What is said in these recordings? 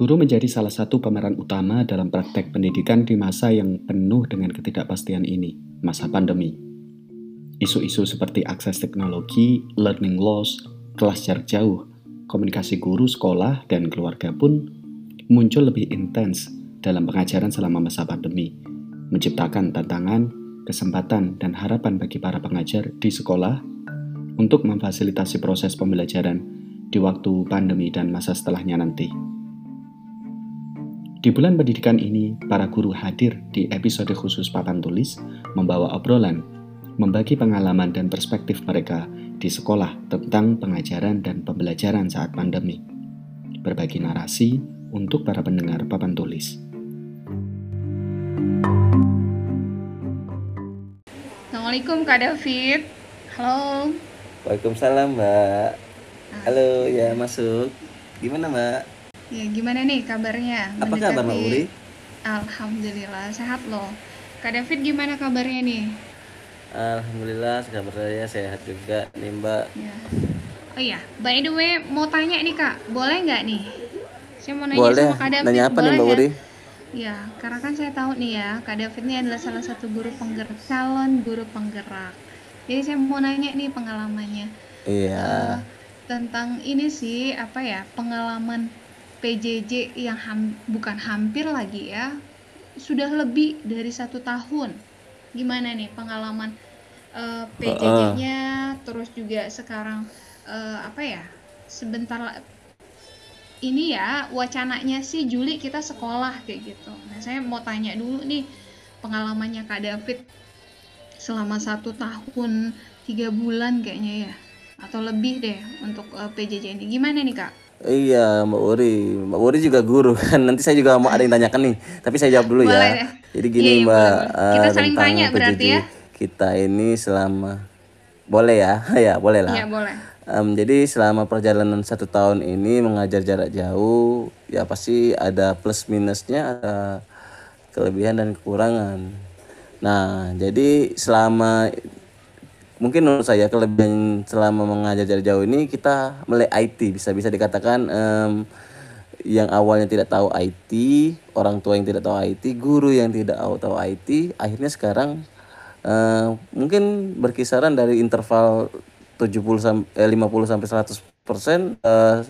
Guru menjadi salah satu pemeran utama dalam praktek pendidikan di masa yang penuh dengan ketidakpastian ini, masa pandemi. Isu-isu seperti akses teknologi, learning loss, kelas jarak jauh, komunikasi guru, sekolah, dan keluarga pun muncul lebih intens dalam pengajaran selama masa pandemi, menciptakan tantangan, kesempatan, dan harapan bagi para pengajar di sekolah untuk memfasilitasi proses pembelajaran di waktu pandemi dan masa setelahnya nanti. Di bulan pendidikan ini, para guru hadir di episode khusus Papan Tulis, membawa obrolan, membagi pengalaman dan perspektif mereka di sekolah tentang pengajaran dan pembelajaran saat pandemi. Berbagi narasi untuk para pendengar Papan Tulis. Assalamualaikum Kak David. Halo. Waalaikumsalam Mbak. Halo ya masuk. Gimana Mbak? Ya, gimana nih kabarnya? Apa kabar Mbak Uri? Alhamdulillah, sehat loh. Kak David gimana kabarnya nih? Alhamdulillah, kabar saya sehat juga nih Mbak. Ya. Oh iya, by the way, mau tanya nih Kak, boleh nggak nih? Saya mau nanya boleh. sama Kak David, nanya apa boleh nih Mbak ya? Uri? Ya, karena kan saya tahu nih ya, Kak David ini adalah salah satu guru penggerak, calon guru penggerak. Jadi saya mau nanya nih pengalamannya. Iya. Uh, tentang ini sih, apa ya, pengalaman PJJ yang ham, bukan hampir lagi ya sudah lebih dari satu tahun gimana nih pengalaman uh, eh, PJJ-nya uh, terus juga sekarang uh, apa ya sebentar ini ya wacananya sih Juli kita sekolah kayak gitu nah saya mau tanya dulu nih pengalamannya Kak David selama satu tahun tiga bulan kayaknya ya atau lebih deh untuk uh, PJJ ini gimana nih Kak Iya Mbak Uri, Mbak Uri juga guru kan. Nanti saya juga mau ada yang tanyakan nih. Tapi saya jawab dulu ya. boleh ya. Jadi gini iya, iya, Mbak, boleh, kita uh, saling tanya berarti ya. Kita ini selama boleh ya, ya boleh lah. Iya boleh. Um, jadi selama perjalanan satu tahun ini mengajar jarak jauh, ya pasti ada plus minusnya, ada kelebihan dan kekurangan. Nah, jadi selama mungkin menurut saya kelebihan selama mengajar jarak jauh ini kita melek IT bisa bisa dikatakan um, yang awalnya tidak tahu IT orang tua yang tidak tahu IT guru yang tidak tahu IT akhirnya sekarang uh, mungkin berkisaran dari interval 70 sampai eh, 50 sampai 100 persen uh,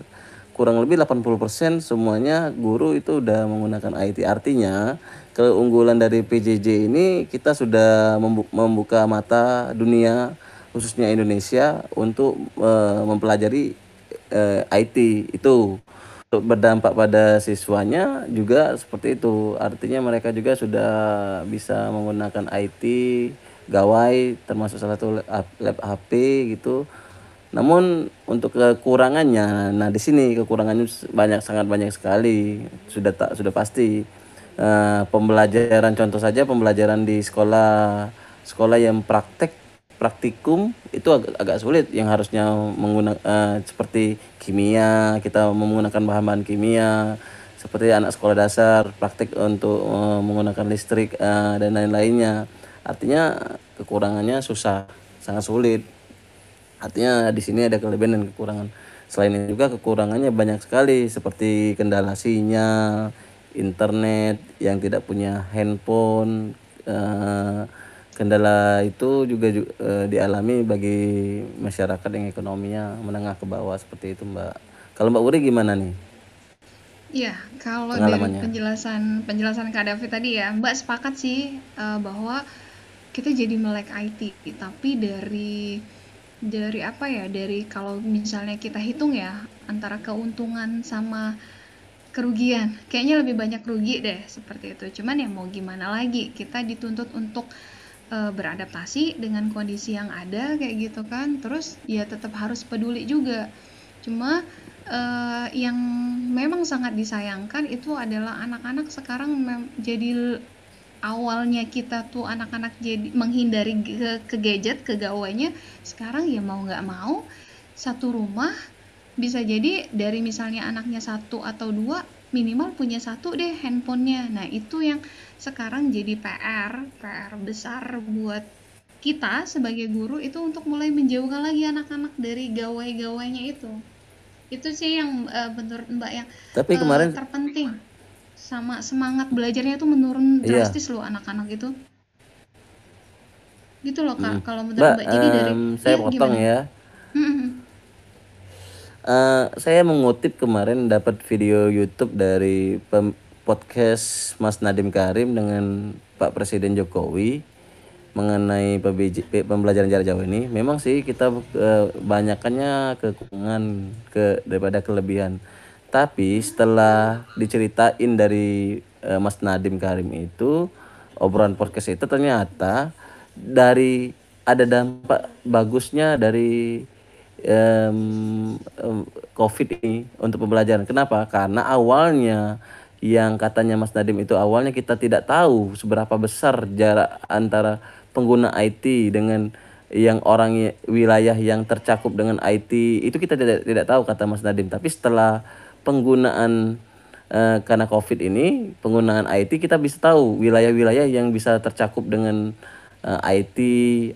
kurang lebih 80 persen semuanya guru itu udah menggunakan IT artinya keunggulan dari PJJ ini kita sudah membuka mata dunia khususnya Indonesia untuk uh, mempelajari eh, IT itu. Untuk berdampak pada siswanya juga seperti itu. Artinya mereka juga sudah bisa menggunakan IT gawai termasuk salah satu lab HP gitu. Namun untuk kekurangannya nah di sini kekurangannya banyak sangat banyak sekali. Sudah tak sudah pasti uh, pembelajaran contoh saja pembelajaran di sekolah sekolah yang praktek praktikum itu agak, agak sulit. Yang harusnya menggunakan uh, seperti kimia kita menggunakan bahan-bahan kimia seperti anak sekolah dasar praktik untuk uh, menggunakan listrik uh, dan lain-lainnya. Artinya kekurangannya susah sangat sulit. Artinya di sini ada kelebihan dan kekurangan. Selain itu juga kekurangannya banyak sekali seperti kendala sinyal internet yang tidak punya handphone uh, kendala itu juga uh, dialami bagi masyarakat yang ekonominya menengah ke bawah seperti itu Mbak. Kalau Mbak Uri gimana nih? Iya, kalau dari penjelasan penjelasan Kak David tadi ya, Mbak sepakat sih uh, bahwa kita jadi melek IT, tapi dari dari apa ya? Dari kalau misalnya kita hitung ya antara keuntungan sama kerugian, kayaknya lebih banyak rugi deh seperti itu. Cuman ya mau gimana lagi, kita dituntut untuk e, beradaptasi dengan kondisi yang ada kayak gitu kan. Terus ya tetap harus peduli juga. Cuma e, yang memang sangat disayangkan itu adalah anak-anak sekarang jadi awalnya kita tuh anak-anak jadi menghindari ke, ke gadget ke sekarang ya mau nggak mau satu rumah bisa jadi dari misalnya anaknya satu atau dua minimal punya satu deh handphonenya. Nah itu yang sekarang jadi PR PR besar buat kita sebagai guru itu untuk mulai menjauhkan lagi anak-anak dari gawai-gawainya itu. Itu sih yang uh, menurut mbak yang tapi kemarin terpenting. Sama semangat belajarnya itu menurun iya. drastis loh anak-anak itu. Gitu loh kak hmm. kalau menurut mbak, mbak. Jadi um, dari saya ya, potong gimana? ya uh, saya mengutip kemarin dapat video YouTube dari podcast Mas Nadim Karim dengan Pak Presiden Jokowi mengenai pembelajaran jarak jauh ini. Memang sih kita e, banyakannya kekurangan ke daripada kelebihan. Tapi setelah diceritain dari e, Mas Nadim Karim itu obrolan podcast itu ternyata dari ada dampak bagusnya dari um, COVID ini untuk pembelajaran. Kenapa? Karena awalnya yang katanya Mas Nadim itu awalnya kita tidak tahu seberapa besar jarak antara pengguna IT dengan yang orang wilayah yang tercakup dengan IT itu kita tidak tidak tahu kata Mas Nadim tapi setelah penggunaan uh, karena Covid ini penggunaan IT kita bisa tahu wilayah-wilayah yang bisa tercakup dengan uh, eh, IT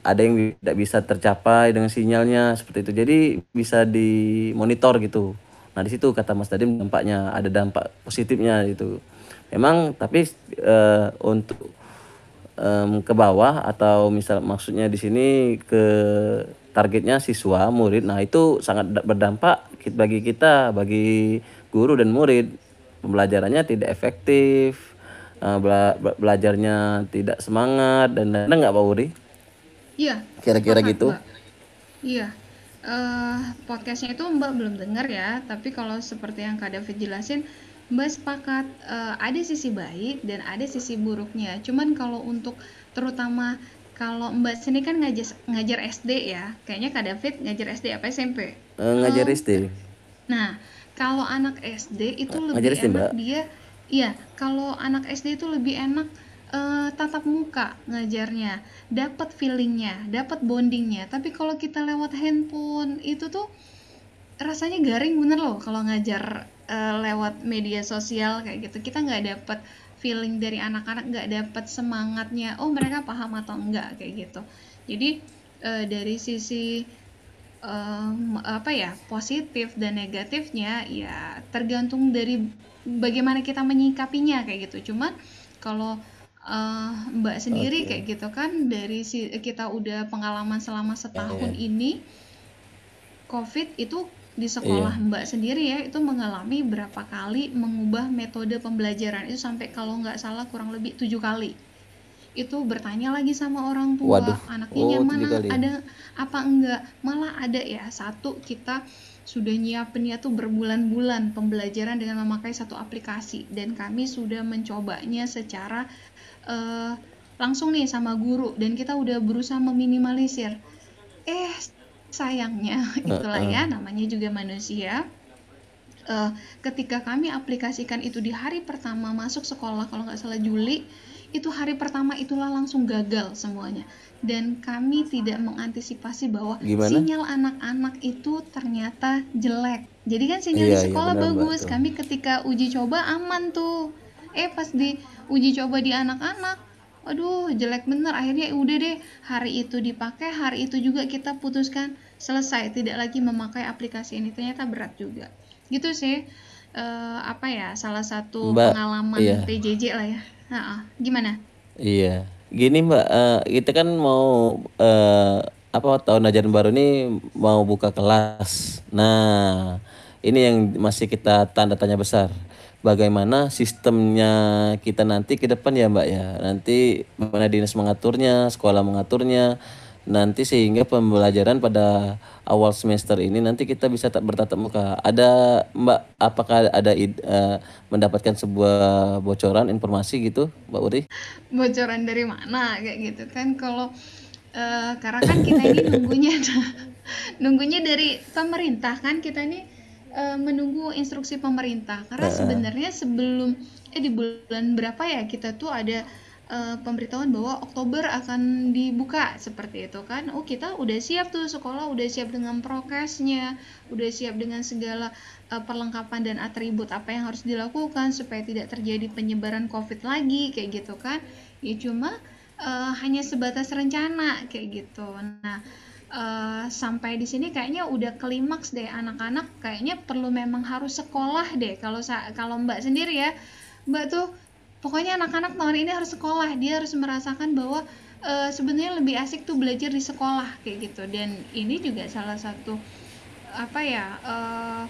ada yang tidak bisa tercapai dengan sinyalnya seperti itu. Jadi bisa dimonitor gitu. Nah di situ kata Mas Nadim dampaknya ada dampak positifnya itu memang tapi uh, untuk um, ke bawah atau misal maksudnya di sini ke targetnya siswa murid nah itu sangat berdampak bagi kita bagi guru dan murid. Pembelajarannya tidak efektif uh, bela belajarnya tidak semangat dan ada nggak Pak Uri? Iya. Kira-kira gitu? Mbak. Iya. Uh, podcastnya itu Mbak belum dengar ya, tapi kalau seperti yang Kak David jelasin, Mbak sepakat uh, ada sisi baik dan ada sisi buruknya. Cuman kalau untuk terutama kalau Mbak sini kan ngajar ngajar SD ya, kayaknya Kak David ngajar SD apa SMP? Uh, ngajar oh. SD. Nah, kalau anak SD itu lebih SD, enak Mbak. dia, iya, kalau anak SD itu lebih enak uh, tatap muka ngajarnya, dapat feelingnya, dapat bondingnya. Tapi kalau kita lewat handphone itu tuh rasanya garing bener loh kalau ngajar uh, lewat media sosial kayak gitu kita nggak dapet feeling dari anak-anak nggak dapet semangatnya oh mereka paham atau enggak kayak gitu jadi uh, dari sisi um, apa ya positif dan negatifnya ya tergantung dari bagaimana kita menyikapinya kayak gitu cuman kalau uh, mbak sendiri okay. kayak gitu kan dari si kita udah pengalaman selama setahun yeah. ini covid itu di sekolah iya. Mbak sendiri ya itu mengalami berapa kali mengubah metode pembelajaran itu sampai kalau nggak salah kurang lebih tujuh kali itu bertanya lagi sama orang tua Waduh. anaknya oh, mana ada apa enggak? Malah ada ya satu kita sudah nyiapinnya tuh berbulan-bulan pembelajaran dengan memakai satu aplikasi dan kami sudah mencobanya secara uh, langsung nih sama guru dan kita udah berusaha meminimalisir. Eh sayangnya itulah ya namanya juga manusia. Uh, ketika kami aplikasikan itu di hari pertama masuk sekolah kalau nggak salah Juli itu hari pertama itulah langsung gagal semuanya. Dan kami tidak mengantisipasi bahwa Gimana? sinyal anak-anak itu ternyata jelek. Jadi kan sinyal iya, di iya, sekolah iya, bagus mbak, kami ketika uji coba aman tuh. Eh pas di uji coba di anak-anak aduh jelek bener. Akhirnya udah deh hari itu dipakai hari itu juga kita putuskan selesai. Tidak lagi memakai aplikasi ini. Ternyata berat juga. Gitu sih uh, apa ya salah satu mbak, pengalaman iya. PJJ lah ya gimana? Iya. Gini mbak uh, kita kan mau uh, apa tahun ajaran baru ini mau buka kelas. Nah ini yang masih kita tanda tanya besar. Bagaimana sistemnya kita nanti ke depan ya Mbak ya. Nanti bagaimana dinas mengaturnya, sekolah mengaturnya, nanti sehingga pembelajaran pada awal semester ini nanti kita bisa tak bertatap muka. Ada Mbak apakah ada uh, mendapatkan sebuah bocoran informasi gitu Mbak Uri? Bocoran dari mana kayak gitu kan kalau uh, karena kan kita ini nunggunya nunggunya dari pemerintah kan kita ini uh, menunggu instruksi pemerintah karena sebenarnya sebelum eh di bulan berapa ya kita tuh ada uh, pemberitahuan bahwa Oktober akan dibuka seperti itu kan oh kita udah siap tuh sekolah udah siap dengan prokesnya udah siap dengan segala uh, perlengkapan dan atribut apa yang harus dilakukan supaya tidak terjadi penyebaran covid lagi kayak gitu kan ya cuma uh, hanya sebatas rencana kayak gitu. Nah, uh, sampai di sini kayaknya udah klimaks deh anak-anak kayaknya perlu memang harus sekolah deh kalau kalau Mbak sendiri ya. Mbak tuh pokoknya anak-anak tahun ini harus sekolah, dia harus merasakan bahwa uh, sebenarnya lebih asik tuh belajar di sekolah kayak gitu. Dan ini juga salah satu apa ya uh,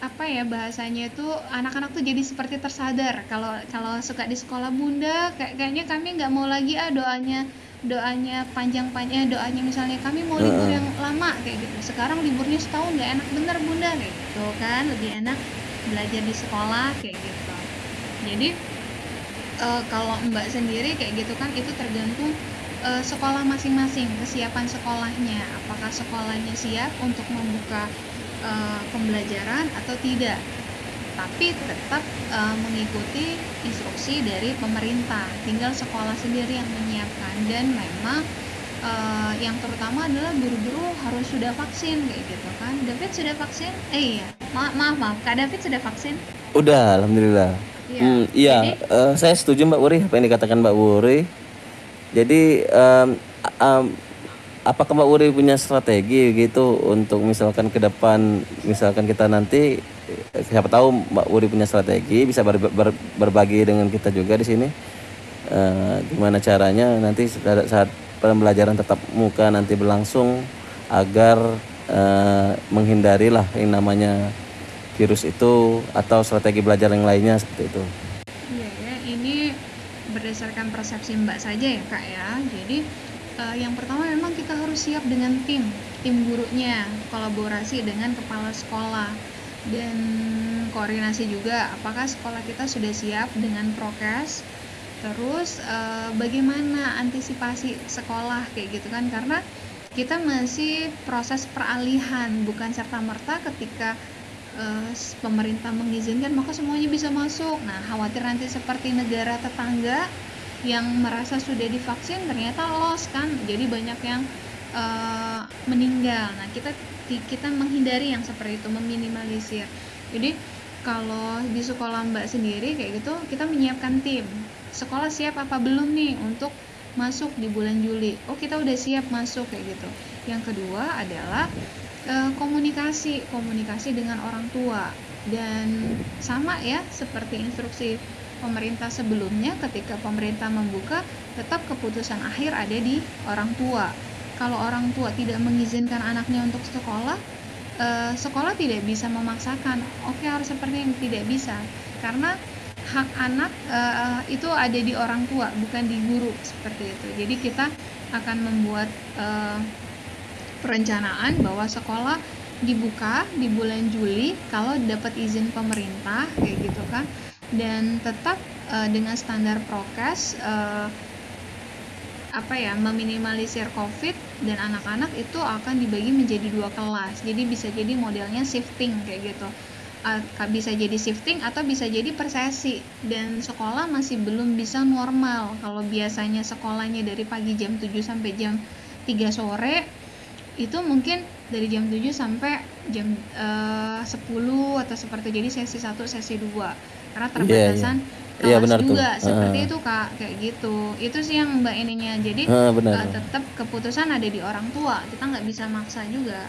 apa ya bahasanya itu anak-anak tuh jadi seperti tersadar. Kalau kalau suka di sekolah bunda kayak kayaknya kami nggak mau lagi ah doanya doanya panjang-panjang doanya misalnya kami mau libur yang lama kayak gitu. Sekarang liburnya setahun nggak enak. Bener bunda kayak gitu kan. Lebih enak belajar di sekolah kayak gitu jadi uh, kalau mbak sendiri kayak gitu kan itu tergantung uh, sekolah masing-masing kesiapan sekolahnya. Apakah sekolahnya siap untuk membuka uh, pembelajaran atau tidak. Tapi tetap uh, mengikuti instruksi dari pemerintah. Tinggal sekolah sendiri yang menyiapkan. Dan memang uh, yang terutama adalah guru-guru harus sudah vaksin kayak gitu kan. David sudah vaksin? Eh iya. Maaf maaf maaf. Kak David sudah vaksin? Udah alhamdulillah ya, hmm, iya. Jadi, uh, saya setuju Mbak Wuri apa yang dikatakan Mbak Wuri. Jadi um, um, apakah Mbak Uri punya strategi gitu untuk misalkan ke depan misalkan kita nanti siapa tahu Mbak Uri punya strategi bisa ber, ber, berbagi dengan kita juga di sini. Uh, gimana caranya nanti saat, saat pembelajaran tetap muka nanti berlangsung agar uh, menghindari lah yang namanya virus itu atau strategi belajar yang lainnya seperti itu. Iya ya, ini berdasarkan persepsi Mbak saja ya Kak ya. Jadi uh, yang pertama memang kita harus siap dengan tim tim gurunya kolaborasi dengan kepala sekolah dan koordinasi juga apakah sekolah kita sudah siap dengan prokes terus uh, bagaimana antisipasi sekolah kayak gitu kan karena kita masih proses peralihan bukan serta merta ketika uh, pemerintah mengizinkan maka semuanya bisa masuk. Nah khawatir nanti seperti negara tetangga yang merasa sudah divaksin ternyata loss kan. Jadi banyak yang uh, meninggal. Nah kita kita menghindari yang seperti itu meminimalisir. Jadi kalau di sekolah mbak sendiri kayak gitu kita menyiapkan tim. Sekolah siap apa belum nih untuk masuk di bulan Juli? Oh kita udah siap masuk kayak gitu. Yang kedua adalah uh, komunikasi komunikasi dengan orang tua. Dan sama ya seperti instruksi pemerintah sebelumnya ketika pemerintah membuka tetap keputusan akhir ada di orang tua. Kalau orang tua tidak mengizinkan anaknya untuk sekolah eh, sekolah tidak bisa memaksakan. Oke harus seperti ini tidak bisa. Karena hak anak eh, itu ada di orang tua bukan di guru seperti itu. Jadi kita akan membuat eh, perencanaan bahwa sekolah dibuka di bulan Juli kalau dapat izin pemerintah kayak gitu kan. Dan tetap uh, dengan standar prokes uh, apa ya meminimalisir covid dan anak-anak itu akan dibagi menjadi dua kelas. Jadi bisa jadi modelnya shifting kayak gitu. Bisa jadi shifting atau bisa jadi persesi. Dan sekolah masih belum bisa normal. Kalau biasanya sekolahnya dari pagi jam 7 sampai jam 3 sore itu mungkin dari jam 7 sampai jam uh, 10 atau seperti jadi sesi 1 sesi 2 karena iya, terbatasan yeah, yeah. yeah, benar juga tuh. seperti uh. itu kak kayak gitu itu sih yang mbak ininya jadi uh, benar. Uh, tetap keputusan ada di orang tua kita nggak bisa maksa juga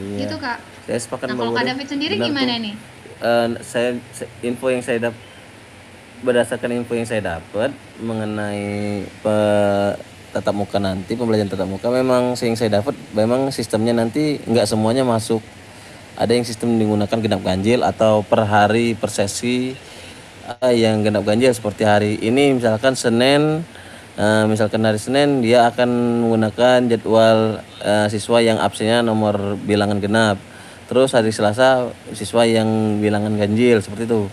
yeah. gitu kak saya sepakat nah kalau kak David sendiri gimana tuh. nih uh, saya info yang saya dapat berdasarkan info yang saya dapat mengenai pe, tatap muka nanti pembelajaran tatap muka memang yang saya dapat memang sistemnya nanti nggak semuanya masuk. Ada yang sistem digunakan genap ganjil atau per hari per sesi yang genap ganjil seperti hari ini misalkan Senin uh, misalkan hari Senin dia akan menggunakan jadwal uh, siswa yang absennya nomor bilangan genap. Terus hari Selasa siswa yang bilangan ganjil seperti itu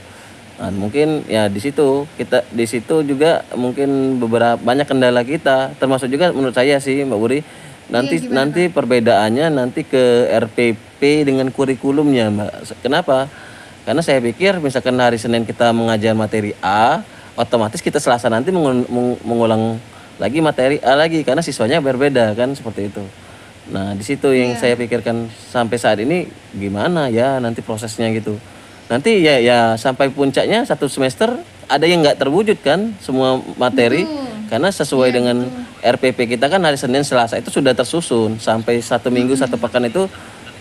nah, mungkin ya di situ kita di situ juga mungkin beberapa banyak kendala kita termasuk juga menurut saya sih Mbak Buri nanti iya, nanti perbedaannya nanti ke RPP dengan kurikulumnya Mbak kenapa karena saya pikir misalkan hari Senin kita mengajar materi A, otomatis kita Selasa nanti mengulang lagi materi A lagi karena siswanya berbeda kan seperti itu. Nah, di situ yang yeah. saya pikirkan sampai saat ini gimana ya nanti prosesnya gitu. Nanti ya ya sampai puncaknya satu semester ada yang nggak terwujud kan semua materi. Betul. karena sesuai ya, dengan betul. RPP kita kan hari Senin Selasa itu sudah tersusun sampai satu minggu hmm. satu pekan itu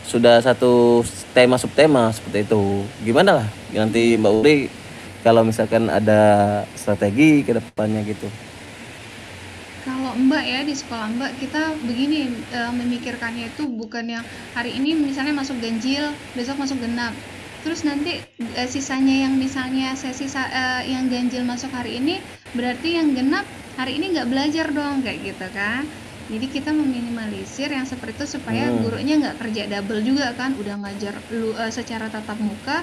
sudah satu tema subtema seperti itu gimana lah nanti Mbak Uri kalau misalkan ada strategi ke depannya gitu kalau Mbak ya di sekolah Mbak kita begini e, memikirkannya itu bukan yang hari ini misalnya masuk ganjil besok masuk genap terus nanti e, sisanya yang misalnya sesi e, yang ganjil masuk hari ini berarti yang genap hari ini nggak belajar dong kayak gitu kan. Jadi kita meminimalisir yang seperti itu supaya hmm. gurunya nggak kerja double juga kan. Udah ngajar lu uh, secara tatap muka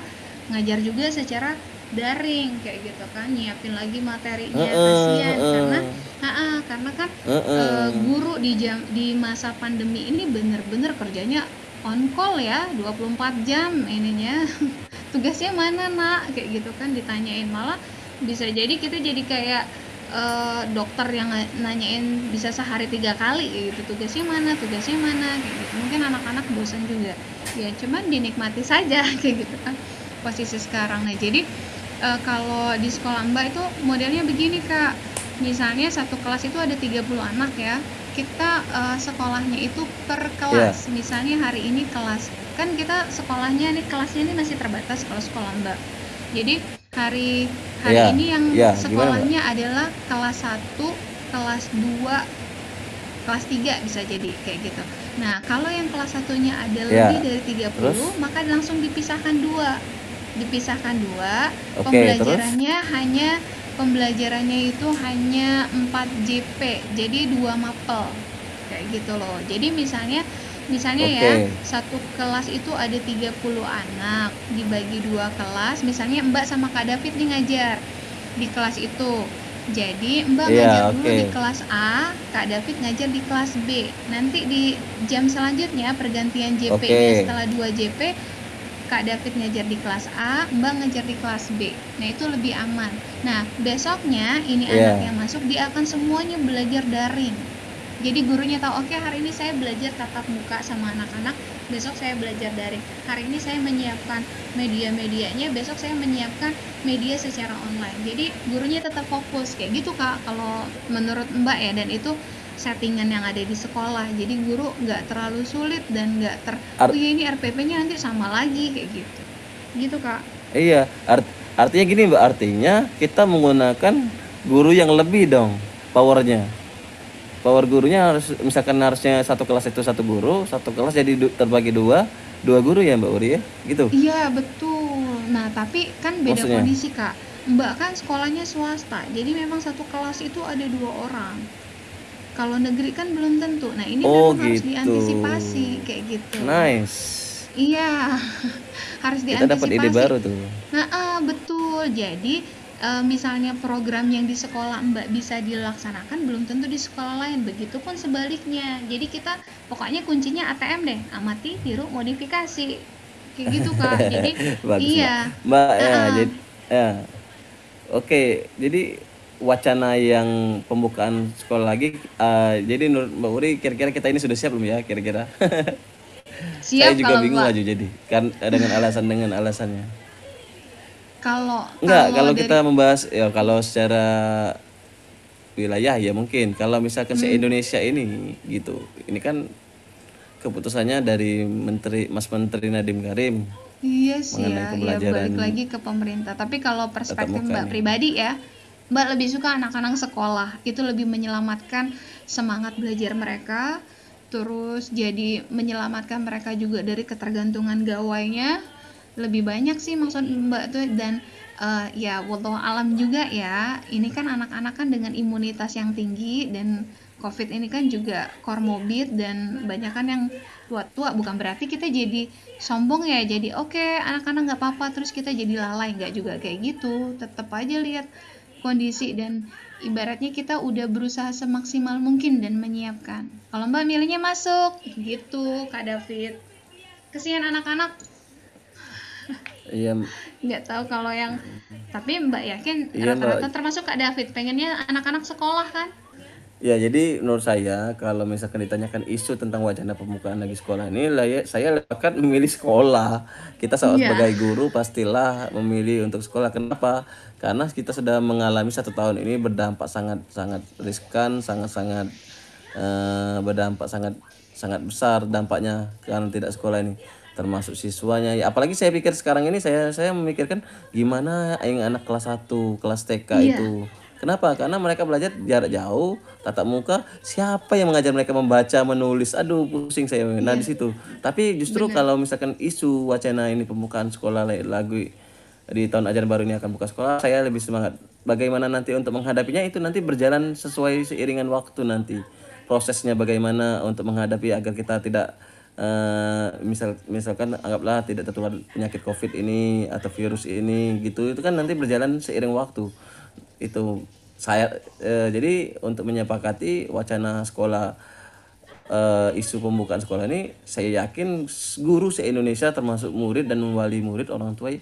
ngajar juga secara daring kayak gitu kan. Nyiapin lagi materinya uh, kasihan. uh, karena uh, uh, karena kan uh, uh. Uh, guru di jam di masa pandemi ini bener-bener kerjanya on call ya 24 jam ininya. Tugasnya mana nak? Kayak gitu kan ditanyain. Malah bisa jadi kita jadi kayak uh, dokter yang nanyain bisa sehari tiga kali gitu. Tugasnya mana tugasnya mana kayak gitu. Mungkin anak-anak bosan juga. Ya cuman dinikmati saja kayak gitu kan posisi sekarang nah jadi uh, kalau di sekolah Mbak itu modelnya begini Kak. Misalnya satu kelas itu ada 30 anak ya. Kita uh, sekolahnya itu per kelas. Yeah. Misalnya hari ini kelas kan kita sekolahnya nih kelasnya ini masih terbatas kalau sekolah Mbak. Jadi hari hari yeah. ini yang yeah. sekolahnya Gimana, adalah kelas 1, kelas 2, kelas 3 bisa jadi kayak gitu. Nah, kalau yang kelas satunya ada yeah. lebih dari 30, Terus? maka langsung dipisahkan dua dipisahkan dua okay, pembelajarannya terus? hanya pembelajarannya itu hanya 4 JP jadi dua mapel kayak gitu loh jadi misalnya misalnya okay. ya satu kelas itu ada 30 anak dibagi dua kelas misalnya Mbak sama Kak David nih ngajar di kelas itu jadi Mbak yeah, ngajar dulu di kelas A, Kak David ngajar di kelas B. Nanti di jam selanjutnya pergantian JP okay. setelah 2 JP Kak David ngajar di kelas A, Mbak ngajar di kelas B. Nah, itu lebih aman. Nah, besoknya ini yeah. anak yang masuk dia akan semuanya belajar daring. Jadi gurunya tahu, oke okay, hari ini saya belajar tatap muka sama anak-anak, besok saya belajar daring. Hari ini saya menyiapkan media-medianya, besok saya menyiapkan media secara online. Jadi gurunya tetap fokus kayak gitu Kak kalau menurut Mbak ya dan itu settingan yang ada di sekolah. Jadi guru nggak terlalu sulit dan nggak ter Art oh ya ini RPP-nya nanti sama lagi kayak gitu. Gitu kak. Iya art artinya gini mbak. Artinya kita menggunakan guru yang lebih dong powernya. Power gurunya harus misalkan harusnya satu kelas itu satu guru satu kelas jadi terbagi dua dua guru ya mbak Uri ya? Gitu. Iya betul. Nah tapi kan beda Maksudnya? kondisi kak. Mbak kan sekolahnya swasta jadi memang satu kelas itu ada dua orang kalau negeri kan belum tentu. Nah, ini oh, memang gitu. harus diantisipasi kayak gitu. Nice. Iya. harus diantisipasi. Kita dapat ide baru tuh. Nah, uh, betul. Jadi uh, misalnya program yang di sekolah Mbak bisa dilaksanakan belum tentu di sekolah lain. Begitupun sebaliknya. Jadi kita pokoknya kuncinya ATM deh, amati, tiru, modifikasi. Kayak gitu, Kak. Jadi Bagus, iya. Mbak, Mbak uh, ya, jadi ya. Oke, jadi wacana yang pembukaan sekolah lagi uh, jadi menurut Mbak Uri kira-kira kita ini sudah siap belum ya kira-kira? Siap saya juga bingung aja jadi kan dengan alasan dengan alasannya. Kalau enggak kalau, dari... kita membahas ya kalau secara wilayah ya mungkin. Kalau misalkan hmm. se Indonesia ini gitu. Ini kan keputusannya dari Menteri Mas Menteri Nadiem Karim Iya sih ya, ya balik lagi ke pemerintah. Tapi kalau perspektif Mbak pribadi ya, Mbak lebih suka anak-anak sekolah. Itu lebih menyelamatkan semangat belajar mereka terus jadi menyelamatkan mereka juga dari ketergantungan gawainya. Lebih banyak sih maksud Mbak tuh dan uh, ya wallahu alam juga ya. Ini kan anak-anak kan dengan imunitas yang tinggi dan covid ini kan juga komorbid dan banyak kan yang tua-tua. Bukan berarti kita jadi sombong ya jadi oke okay, anak-anak nggak apa-apa terus kita jadi lalai. Nggak juga kayak gitu. Tetap aja lihat kondisi dan ibaratnya kita udah berusaha semaksimal mungkin dan menyiapkan. Kalau Mbak milihnya masuk, gitu Kak David. Kesian anak-anak. Iya. Nggak tahu kalau yang tapi Mbak yakin rata-rata iya, termasuk Kak David pengennya anak-anak sekolah kan? Ya, jadi menurut saya kalau misalkan ditanyakan isu tentang wacana pembukaan lagi sekolah ini, ya, saya akan memilih sekolah. Kita yeah. sebagai guru pastilah memilih untuk sekolah. Kenapa? Karena kita sudah mengalami satu tahun ini berdampak sangat sangat riskan, sangat sangat uh, berdampak sangat sangat besar dampaknya karena tidak sekolah ini termasuk siswanya ya apalagi saya pikir sekarang ini saya saya memikirkan gimana yang anak kelas 1 kelas TK yeah. itu Kenapa? Karena mereka belajar jarak jauh, tatap muka. Siapa yang mengajar mereka membaca, menulis? Aduh, pusing saya. Nah, yeah. di situ. Tapi justru Bener. kalau misalkan isu wacana ini pembukaan sekolah lagu di tahun ajaran baru ini akan buka sekolah, saya lebih semangat. Bagaimana nanti untuk menghadapinya itu nanti berjalan sesuai seiringan waktu nanti. Prosesnya bagaimana untuk menghadapi agar kita tidak uh, misal misalkan anggaplah tidak tertular penyakit covid ini atau virus ini gitu itu kan nanti berjalan seiring waktu itu saya eh, jadi untuk menyepakati wacana sekolah eh, isu pembukaan sekolah ini saya yakin guru se Indonesia termasuk murid dan wali murid orang tua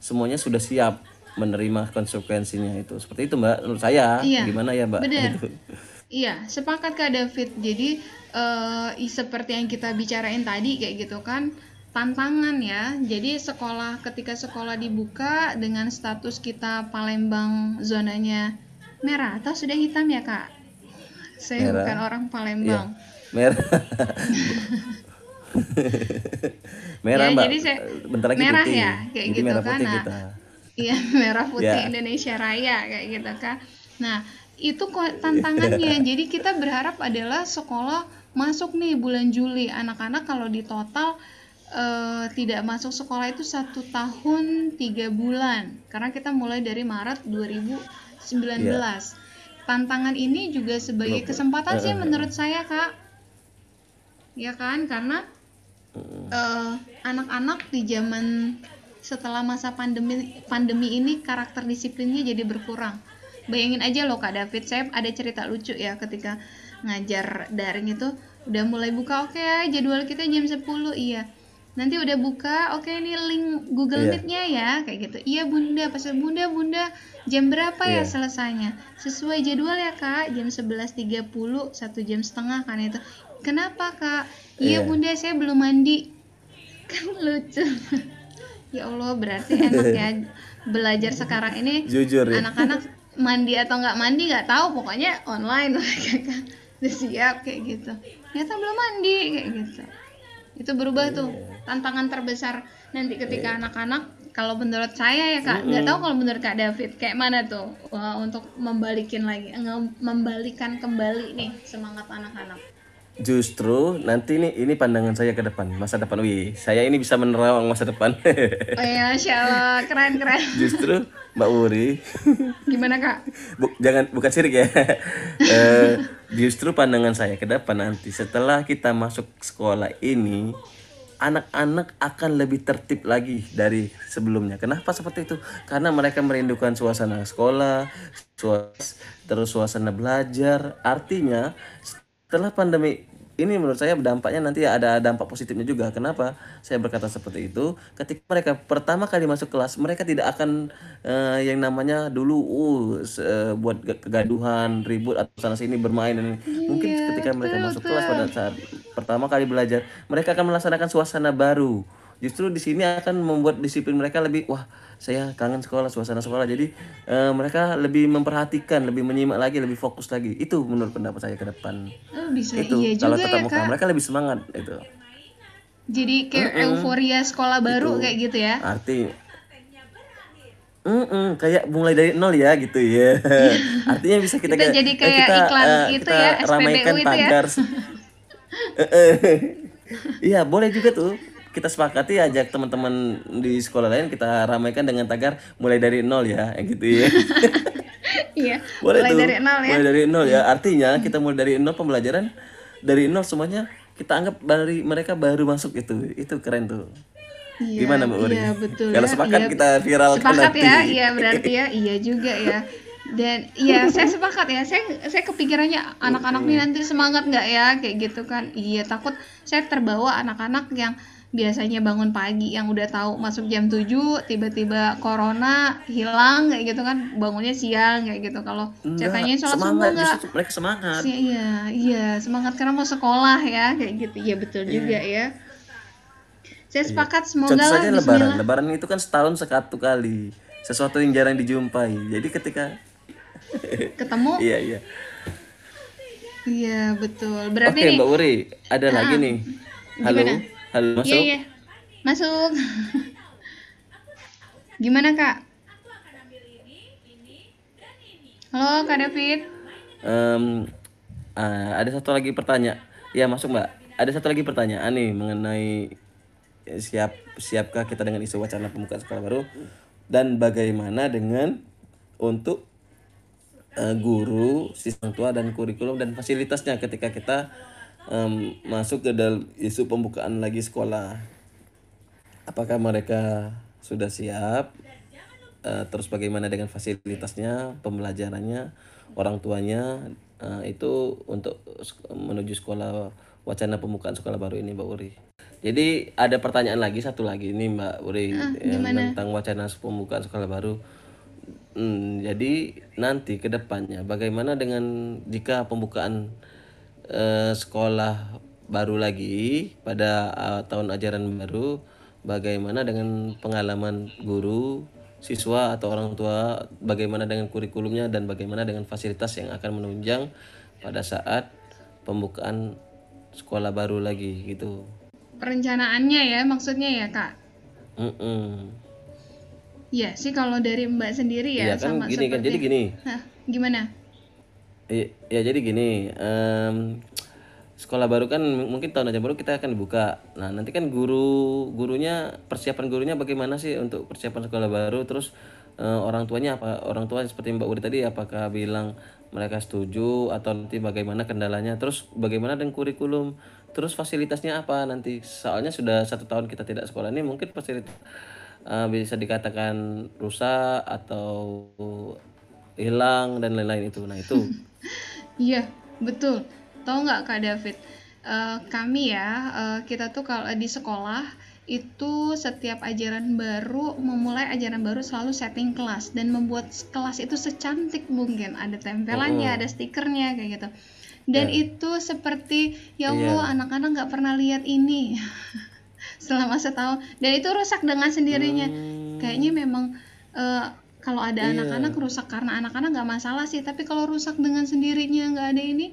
semuanya sudah siap menerima konsekuensinya itu seperti itu mbak menurut saya iya, gimana ya mbak benar. iya sepakat kak David jadi eh, seperti yang kita bicarain tadi kayak gitu kan tantangan ya. Jadi sekolah ketika sekolah dibuka dengan status kita Palembang zonanya merah atau sudah hitam ya kak? Saya merah. bukan orang Palembang. Ya, merah. merah ya, mbak. Jadi saya bentar lagi merah putih. ya kayak jadi gitu merah kan. Nah, iya merah putih ya. Indonesia Raya kayak gitu kan. Nah itu tantangannya. jadi kita berharap adalah sekolah masuk nih bulan Juli. Anak-anak kalau di total uh, tidak masuk sekolah itu satu tahun tiga bulan karena kita mulai dari Maret 2019 yeah. tantangan ini juga sebagai kesempatan sih menurut saya kak ya kan karena uh, anak-anak di zaman setelah masa pandemi pandemi ini karakter disiplinnya jadi berkurang bayangin aja loh kak David saya ada cerita lucu ya ketika ngajar daring itu udah mulai buka oke okay, jadwal kita jam 10 iya nanti udah buka oke okay, ini link Google yeah. Meet-nya ya kayak gitu iya bunda pas bunda bunda jam berapa yeah. ya iya. selesainya sesuai jadwal ya kak jam 11.30 satu jam setengah kan itu kenapa kak iya yeah. bunda saya belum mandi kan lucu ya Allah berarti enak ya belajar sekarang ini jujur ya anak-anak mandi atau nggak mandi nggak tahu pokoknya online kan udah siap kayak gitu ternyata belum mandi kayak gitu itu berubah yeah. tuh tantangan terbesar nanti ketika iya. anak-anak yeah. kalau menurut saya ya kak nggak mm -hmm. tahu kalau menurut kak David kayak mana tuh Wah, untuk membalikin lagi membalikan kembali nih semangat anak-anak justru nanti nih ini pandangan saya ke depan masa depan. Wih saya ini bisa menerawang masa depan. Oh ya Allah keren keren. Justru Mbak Wuri gimana kak? Bu, jangan bukan sirik ya. Uh, justru pandangan saya ke depan nanti setelah kita masuk sekolah ini anak-anak akan lebih tertib lagi dari sebelumnya. Kenapa seperti itu? Karena mereka merindukan suasana sekolah, suas, terus suasana belajar. Artinya setelah pandemi ini menurut saya dampaknya nanti ada dampak positifnya juga. Kenapa saya berkata seperti itu? Ketika mereka pertama kali masuk kelas, mereka tidak akan uh, yang namanya dulu uh, uh buat kegaduhan, ribut atau sana sini bermain. Dan iya, mungkin ketika mereka masuk kelas pada saat pertama kali belajar, mereka akan melaksanakan suasana baru justru di sini akan membuat disiplin mereka lebih wah saya kangen sekolah suasana sekolah jadi uh, mereka lebih memperhatikan lebih menyimak lagi lebih fokus lagi itu menurut pendapat saya ke depan oh, bisa itu iya kalau juga tetap ya, muka mereka lebih semangat itu jadi kayak mm -mm. euforia sekolah baru itu. kayak gitu ya arti Mm -mm, kayak mulai dari nol ya gitu ya. Artinya bisa kita, kita jadi kayak kita, iklan uh, itu kita ya, ramaikan itu ya. tagar. Iya, boleh juga tuh kita sepakati ajak teman-teman di sekolah lain kita ramaikan dengan tagar mulai dari nol ya gitu ya. Iya boleh mulai tuh. dari nol ya. Mulai dari nol ya. Artinya kita mulai dari nol pembelajaran dari nol semuanya kita anggap dari mereka baru masuk itu. Itu keren tuh. Iya, Gimana Mbak Uri? Iya betul Kalau ya, sepakat iya, kita viral Sepakat nanti. ya, iya berarti ya, iya juga ya. dan ya saya sepakat ya. Saya saya kepikirannya anak-anak ini nanti semangat nggak ya? Kayak gitu kan. Iya takut saya terbawa anak-anak yang biasanya bangun pagi yang udah tahu masuk jam 7 tiba-tiba corona hilang kayak gitu kan. Bangunnya siang kayak gitu. Kalau ceritanya sholat subuh enggak mereka semangat. Iya iya semangat karena mau sekolah ya kayak gitu. Iya betul iya. juga ya. Saya iya. sepakat iya. semoga Contoh saja lebaran. Lebaran itu kan setahun satu kali. Sesuatu yang jarang dijumpai. Jadi ketika ketemu? Iya iya. Iya betul. Berarti Oke, nih Mbak Uri ada uh, lagi nih. Halo? Gimana? Halo, masuk? Iya, iya. Masuk. Gimana, Kak? Halo, Kak David. Um, uh, ada satu lagi pertanyaan. Ya, masuk, Mbak. Ada satu lagi pertanyaan nih mengenai siap siapkah kita dengan isu wacana pembukaan sekolah baru dan bagaimana dengan untuk uh, guru, siswa tua dan kurikulum dan fasilitasnya ketika kita um, masuk ke dalam isu pembukaan lagi sekolah. Apakah mereka sudah siap? Uh, terus bagaimana dengan fasilitasnya, pembelajarannya, orang tuanya uh, itu untuk menuju sekolah wacana pembukaan sekolah baru ini Mbak Uri. Jadi ada pertanyaan lagi satu lagi ini Mbak Uri uh, yang tentang wacana pembukaan sekolah baru. Hmm, jadi nanti ke depannya bagaimana dengan jika pembukaan uh, sekolah baru lagi pada uh, tahun ajaran baru. Bagaimana dengan pengalaman guru siswa atau orang tua? Bagaimana dengan kurikulumnya dan bagaimana dengan fasilitas yang akan menunjang pada saat pembukaan sekolah baru lagi gitu? Perencanaannya ya maksudnya ya kak? Mm -mm. ya sih kalau dari mbak sendiri ya, ya kan sama gini kan jadi gini. Hah, gimana ya jadi gini um, sekolah baru kan mungkin tahun aja baru kita akan buka nah nanti kan guru gurunya persiapan gurunya bagaimana sih untuk persiapan sekolah baru? Terus uh, orang tuanya apa orang tua seperti mbak Uri tadi apakah bilang mereka setuju atau nanti bagaimana kendalanya? Terus bagaimana dengan kurikulum? Terus fasilitasnya apa nanti? Soalnya sudah satu tahun kita tidak sekolah ini mungkin fasilitas uh, bisa dikatakan rusak atau hilang dan lain-lain itu. Nah itu Iya, betul. Tahu nggak Kak David? Uh, kami ya, uh, kita tuh kalau di sekolah itu setiap ajaran baru memulai ajaran baru selalu setting kelas dan membuat kelas itu secantik mungkin ada tempelannya oh. ada stikernya kayak gitu dan yeah. itu seperti ya. Allah anak-anak nggak pernah lihat ini selama setahun dan itu rusak dengan sendirinya hmm. kayaknya memang uh, kalau ada iya. anak-anak rusak karena anak-anak nggak masalah sih tapi kalau rusak dengan sendirinya nggak ada ini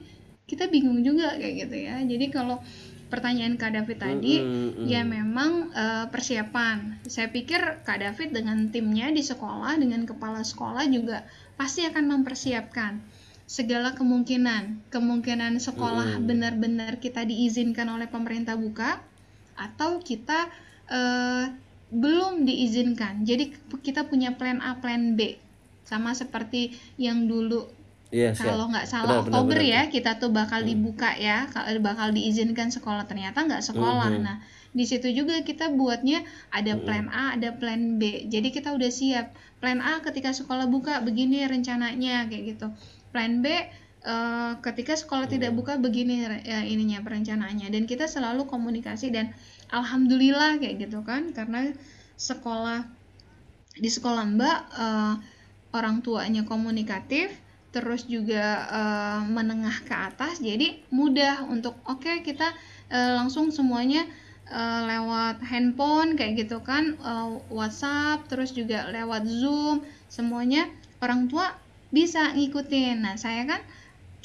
kita bingung juga kayak gitu ya jadi kalau pertanyaan Kak David tadi mm, -hmm. ya memang uh, persiapan saya pikir Kak David dengan timnya di sekolah dengan kepala sekolah juga pasti akan mempersiapkan segala kemungkinan kemungkinan sekolah benar-benar kita diizinkan oleh pemerintah buka atau kita uh, belum diizinkan. Jadi kita punya plan A, plan B. Sama seperti yang dulu yeah, kalau nggak salah benar, Oktober benar, ya kita tuh bakal hmm. dibuka ya, bakal diizinkan sekolah ternyata nggak sekolah. Hmm. Nah di situ juga kita buatnya ada hmm. plan A, ada plan B. Jadi kita udah siap. Plan A ketika sekolah buka begini rencananya kayak gitu. Plan B Uh, ketika sekolah tidak hmm. buka begini ya, ininya perencanaannya dan kita selalu komunikasi dan alhamdulillah kayak gitu kan karena sekolah di sekolah Mbak uh, orang tuanya komunikatif terus juga uh, menengah ke atas jadi mudah untuk oke okay, kita uh, langsung semuanya uh, lewat handphone kayak gitu kan uh, WhatsApp terus juga lewat Zoom semuanya orang tua bisa ngikutin nah saya kan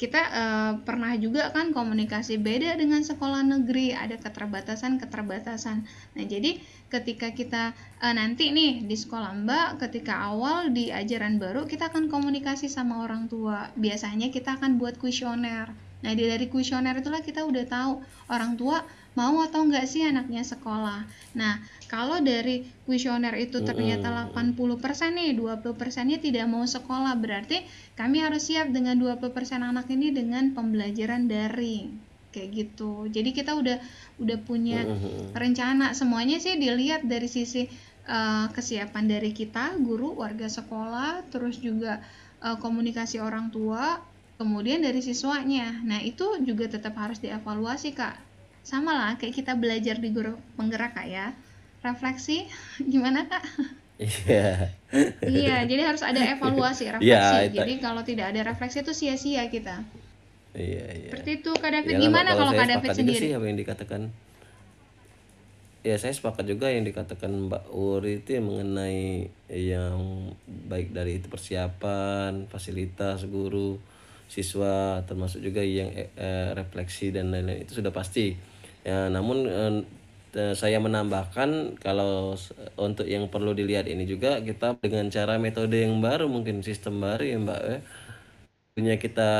kita uh, pernah juga kan komunikasi beda dengan sekolah negeri ada keterbatasan keterbatasan nah jadi ketika kita uh, nanti nih di sekolah mbak ketika awal di ajaran baru kita akan komunikasi sama orang tua. Biasanya kita akan buat kuesioner. Nah dari kuesioner itulah kita udah tahu orang tua mau atau enggak sih anaknya sekolah. Nah, kalau dari kuesioner itu ternyata 80% nih, 20%-nya tidak mau sekolah, berarti kami harus siap dengan 20% anak ini dengan pembelajaran daring. Kayak gitu. Jadi kita udah udah punya rencana semuanya sih dilihat dari sisi uh, kesiapan dari kita, guru, warga sekolah, terus juga uh, komunikasi orang tua, kemudian dari siswanya. Nah, itu juga tetap harus dievaluasi, Kak. Sama lah kayak kita belajar di guru penggerak, Kak ya. Refleksi gimana, Kak? Iya. iya, jadi harus ada evaluasi, refleksi. Ya, jadi kalau tidak ada refleksi itu sia-sia kita. Iya, iya. Seperti itu, Kak David. Yalah, gimana kalau Kak David sendiri? sih apa yang dikatakan ya saya sepakat juga yang dikatakan Mbak Uri itu yang mengenai yang baik dari itu persiapan, fasilitas guru, siswa, termasuk juga yang eh, refleksi dan lain-lain itu sudah pasti. Ya, namun eh, saya menambahkan kalau untuk yang perlu dilihat ini juga kita dengan cara metode yang baru mungkin sistem baru ya Mbak ya. Punya kita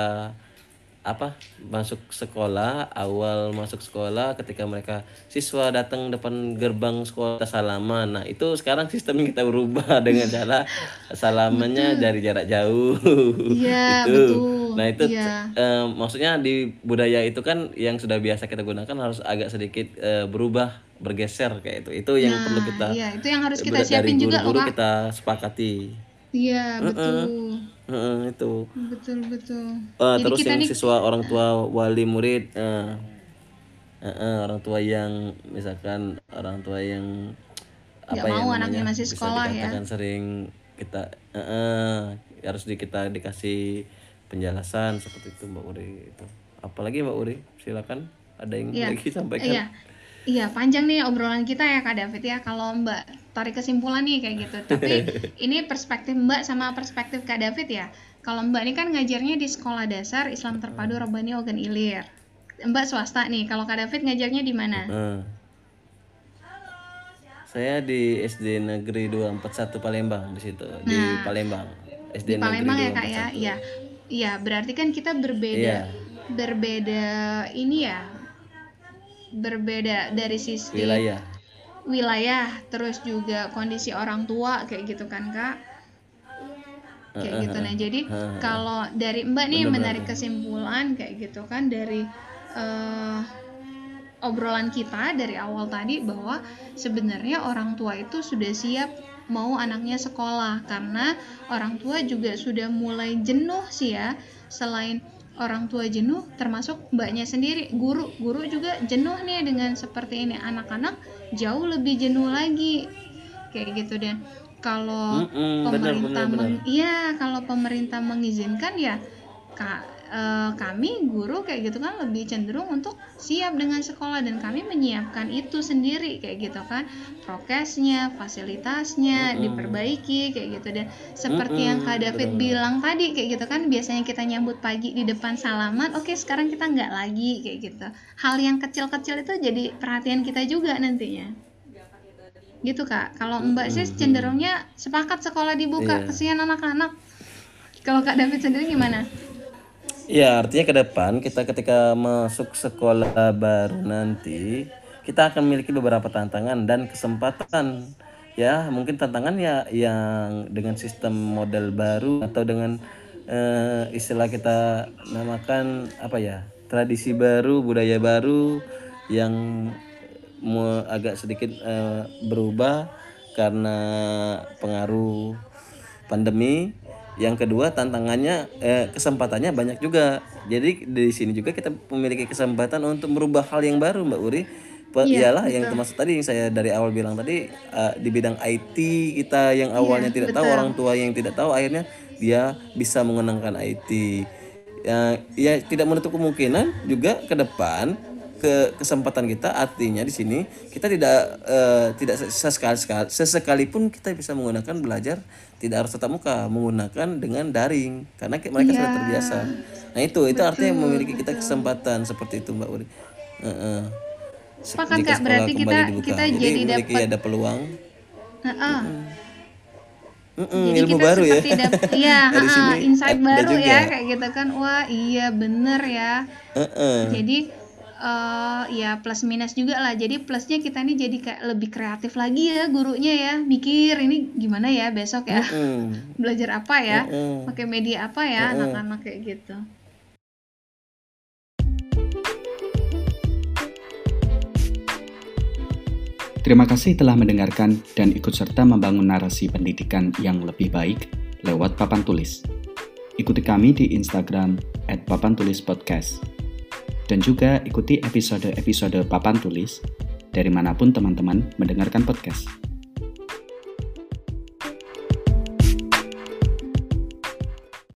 apa masuk sekolah awal masuk sekolah ketika mereka siswa datang depan gerbang sekolah salaman nah itu sekarang sistem kita berubah dengan cara salamannya dari jarak jauh ya, itu betul. Nah itu ya. uh, maksudnya di budaya itu kan yang sudah biasa kita gunakan harus agak sedikit uh, berubah bergeser kayak itu itu yang nah, perlu kita ya, itu yang harus kita siapin juga guru kita sepakati iya betul Uh, itu. Betul betul. Uh, terus yang nih... siswa orang tua wali murid, uh, uh, uh, orang tua yang misalkan orang tua yang apa ya mau anaknya masih sekolah bisa ya. sering kita uh, uh, harus di kita dikasih penjelasan seperti itu Mbak Uri itu. Apalagi Mbak Uri, silakan ada yang ya. lagi sampaikan. Iya. Iya, panjang nih obrolan kita ya Kak David ya. Kalau Mbak tarik kesimpulan nih kayak gitu. Tapi ini perspektif Mbak sama perspektif Kak David ya. Kalau Mbak ini kan ngajarnya di sekolah dasar Islam Terpadu Rabbani Ogan Ilir. Mbak swasta nih. Kalau Kak David ngajarnya di mana? Hmm. Saya di SD Negeri 241 Palembang di situ, nah, di Palembang. SD di Palembang Negeri ya Kak ya. Iya. Iya, berarti kan kita berbeda. Iya. Berbeda ini ya berbeda dari sisi wilayah. Wilayah terus juga kondisi orang tua kayak gitu kan kak? Kayak gitu. Nah jadi kalau dari mbak nih menarik kesimpulan kayak gitu kan dari uh, obrolan kita dari awal tadi bahwa sebenarnya orang tua itu sudah siap mau anaknya sekolah. Karena orang tua juga sudah mulai jenuh sih ya. Selain orang tua jenuh termasuk mbaknya sendiri guru. Guru juga jenuh nih dengan seperti ini. Anak-anak jauh lebih jenuh lagi. Kayak gitu dan. Kalau mm -mm, pemerintah iya kalau pemerintah mengizinkan ya kak uh, kami guru kayak gitu kan lebih cenderung untuk siap dengan sekolah dan kami menyiapkan itu sendiri kayak gitu kan prokesnya fasilitasnya mm -hmm. diperbaiki kayak gitu dan seperti mm -hmm. yang kak David Betul. bilang tadi kayak gitu kan biasanya kita nyambut pagi di depan salaman oke okay, sekarang kita nggak lagi kayak gitu hal yang kecil-kecil itu jadi perhatian kita juga nantinya gitu kak kalau mbak sih cenderungnya sepakat sekolah dibuka yeah. kesian anak-anak kalau kak David sendiri gimana Ya, artinya ke depan kita ketika masuk sekolah baru nanti kita akan memiliki beberapa tantangan dan kesempatan. Ya, mungkin tantangan ya yang dengan sistem model baru atau dengan uh, istilah kita namakan apa ya? tradisi baru, budaya baru yang agak sedikit uh, berubah karena pengaruh pandemi yang kedua tantangannya eh, kesempatannya banyak juga. Jadi di sini juga kita memiliki kesempatan untuk merubah hal yang baru mbak Uri. Iya, iyalah yang termasuk tadi yang saya dari awal bilang tadi uh, di bidang IT kita yang iya, awalnya iya, tidak betul. tahu orang tua yang tidak tahu akhirnya dia bisa mengenangkan IT ya, ya tidak menutup kemungkinan juga ke depan ke kesempatan kita artinya di sini kita tidak uh, tidak sesekali sesekalipun kita bisa menggunakan belajar tidak harus tatap muka menggunakan dengan daring karena mereka yeah. sudah terbiasa nah itu itu betul, artinya memiliki kita kesempatan seperti itu mbak Uri uh -uh. Sepakat kak berarti kita dibuka. kita jadi, jadi dapat ada peluang uh -uh. Mm -mm, Jadi ilmu kita baru ya. iya, uh, insight baru ya kayak gitu kan. Wah, iya bener ya. Uh -uh. Jadi uh, ya plus minus juga lah jadi plusnya kita nih jadi kayak lebih kreatif lagi ya gurunya ya mikir ini gimana ya besok ya mm -hmm. belajar apa ya mm -hmm. pakai media apa ya anak-anak mm -hmm. kayak gitu Terima kasih telah mendengarkan dan ikut serta membangun narasi pendidikan yang lebih baik lewat papan tulis. Ikuti kami di Instagram at Papan Tulis Podcast. Dan juga ikuti episode-episode Papan Tulis dari mana pun teman-teman mendengarkan podcast.